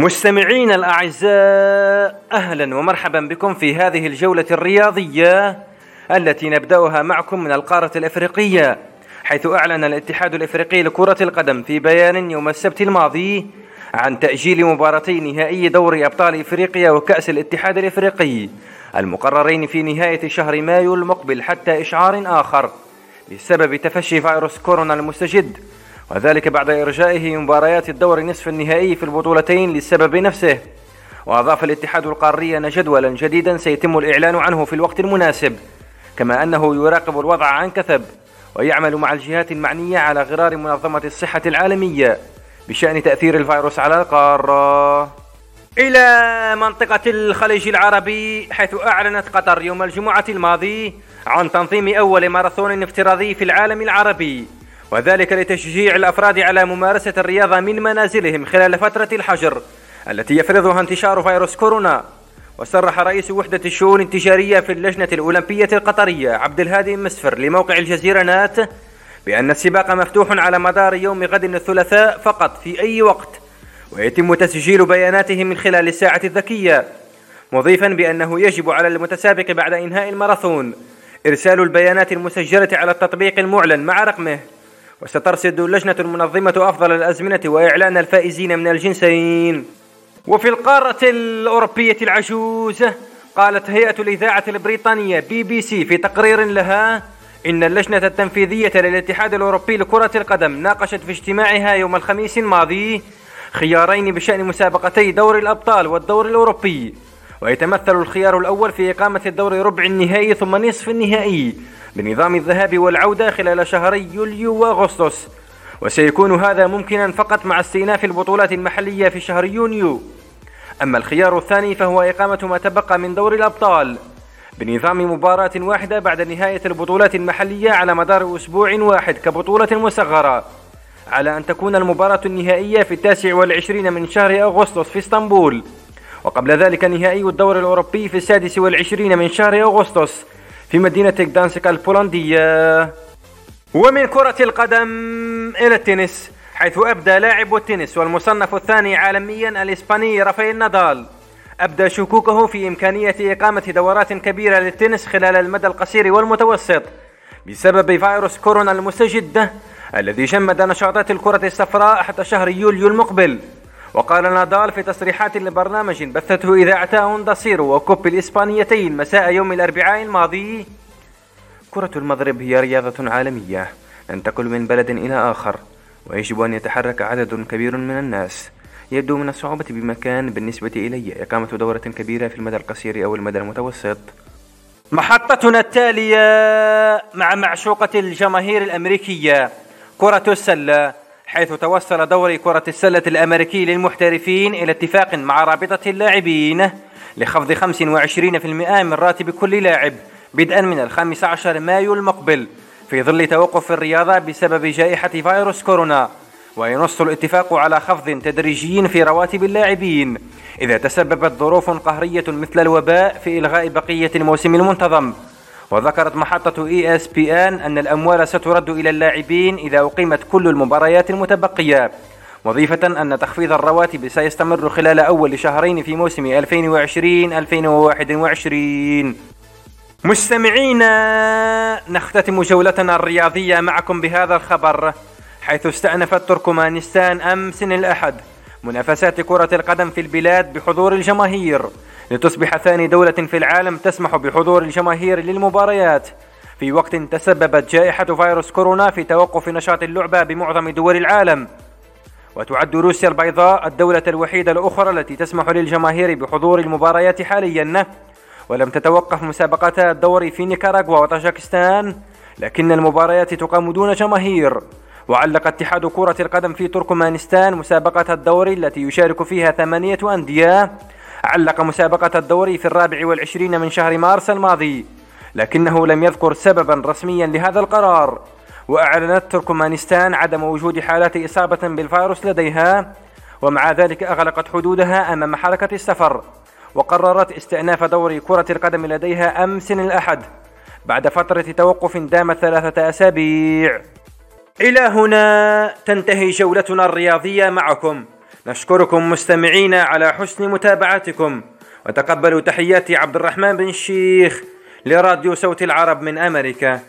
مستمعين الأعزاء أهلا ومرحبا بكم في هذه الجولة الرياضية التي نبدأها معكم من القارة الإفريقية حيث أعلن الاتحاد الإفريقي لكرة القدم في بيان يوم السبت الماضي عن تأجيل مباراتي نهائي دوري أبطال إفريقيا وكأس الاتحاد الإفريقي المقررين في نهاية شهر مايو المقبل حتى إشعار آخر بسبب تفشي فيروس كورونا المستجد. وذلك بعد إرجائه مباريات الدور نصف النهائي في البطولتين للسبب نفسه. وأضاف الاتحاد القاري أن جدولا جديدا سيتم الإعلان عنه في الوقت المناسب كما أنه يراقب الوضع عن كثب ويعمل مع الجهات المعنية على غرار منظمة الصحة العالمية بشأن تأثير الفيروس على القارة. إلى منطقة الخليج العربي حيث أعلنت قطر يوم الجمعة الماضي عن تنظيم أول ماراثون افتراضي في العالم العربي. وذلك لتشجيع الأفراد على ممارسة الرياضة من منازلهم خلال فترة الحجر التي يفرضها انتشار فيروس كورونا. وصرح رئيس وحدة الشؤون التجارية في اللجنة الأولمبية القطرية عبد الهادي مسفر لموقع الجزيرة نات بأن السباق مفتوح على مدار يوم غد الثلاثاء فقط في أي وقت ويتم تسجيل بياناته من خلال الساعة الذكية مضيفا بأنه يجب على المتسابق بعد إنهاء الماراثون إرسال البيانات المسجلة على التطبيق المعلن مع رقمه. وسترصد اللجنة المنظمة أفضل الأزمنة وإعلان الفائزين من الجنسين. وفي القارة الأوروبية العجوزة قالت هيئة الإذاعة البريطانية بي بي سي في تقرير لها إن اللجنة التنفيذية للاتحاد الأوروبي لكرة القدم ناقشت في اجتماعها يوم الخميس الماضي خيارين بشأن مسابقتي دور الأبطال والدور الأوروبي. ويتمثل الخيار الأول في إقامة الدور ربع النهائي ثم نصف النهائي. بنظام الذهاب والعودة خلال شهري يوليو وأغسطس. وسيكون هذا ممكنا فقط مع استئناف البطولات المحلية في شهر يونيو. أما الخيار الثاني فهو إقامة ما تبقى من دور الأبطال. بنظام مباراة واحدة بعد نهاية البطولات المحلية على مدار أسبوع واحد كبطولة مصغرة على أن تكون المباراة النهائية في التاسع والعشرين من شهر أغسطس في إسطنبول. وقبل ذلك نهائي الدور الأوروبي في السادس والعشرين من شهر أغسطس. في مدينة جدانسك البولندية. ومن كرة القدم إلى التنس حيث أبدى لاعب التنس والمصنف الثاني عالميا الإسباني رافائيل نادال. أبدى شكوكه في إمكانية إقامة دورات كبيرة للتنس خلال المدى القصير والمتوسط بسبب فيروس كورونا المستجد الذي جمد نشاطات الكرة الصفراء حتى شهر يوليو المقبل. وقال نادال في تصريحات لبرنامج بثته إذاعة أونداسيرو وكوب الإسبانيتين مساء يوم الأربعاء الماضي. كرة المضرب هي رياضة عالمية. تنتقل من بلد إلى آخر ويجب أن يتحرك عدد كبير من الناس. يبدو من الصعوبة بمكان بالنسبة إلي إقامة دورة كبيرة في المدى القصير أو المدى المتوسط. محطتنا التالية مع معشوقة الجماهير الأمريكية كرة السلة. حيث توصل دوري كرة السلة الأمريكي للمحترفين إلى اتفاق مع رابطة اللاعبين لخفض 25% من راتب كل لاعب بدءا من الخامس عشر مايو المقبل في ظل توقف الرياضة بسبب جائحة فيروس كورونا وينص الاتفاق على خفض تدريجي في رواتب اللاعبين إذا تسببت ظروف قهرية مثل الوباء في إلغاء بقية الموسم المنتظم. وذكرت محطة ESPN أن الأموال سترد إلى اللاعبين إذا أقيمت كل المباريات المتبقية. مضيفة أن تخفيض الرواتب سيستمر خلال أول شهرين في موسم 2020 2021 مستمعينا نختتم جولتنا الرياضية معكم بهذا الخبر. حيث استأنفت تركمانستان أمس الأحد منافسات كرة القدم في البلاد بحضور الجماهير. لتصبح ثاني دولة في العالم تسمح بحضور الجماهير للمباريات. في وقت تسببت جائحة فيروس كورونا في توقف نشاط اللعبة بمعظم دول العالم. وتعد روسيا البيضاء الدولة الوحيدة الأخرى التي تسمح للجماهير بحضور المباريات حاليا. ولم تتوقف مسابقات الدوري في نيكاراغوا وطاجكستان لكن المباريات تقام دون جماهير. وعلق اتحاد كرة القدم في تركمانستان مسابقة الدوري التي يشارك فيها ثمانية أندية. علق مسابقة الدوري في الرابع والعشرين من شهر مارس الماضي لكنه لم يذكر سببا رسميا لهذا القرار وأعلنت تركمانستان عدم وجود حالات إصابة بالفيروس لديها ومع ذلك أغلقت حدودها أمام حركة السفر وقررت استئناف دور كرة القدم لديها أمس الأحد بعد فترة توقف دامت ثلاثة أسابيع. إلى هنا تنتهي جولتنا الرياضية معكم. نشكركم مستمعينا على حسن متابعتكم. وتقبلوا تحياتي عبد الرحمن بن الشيخ لراديو صوت العرب من أمريكا.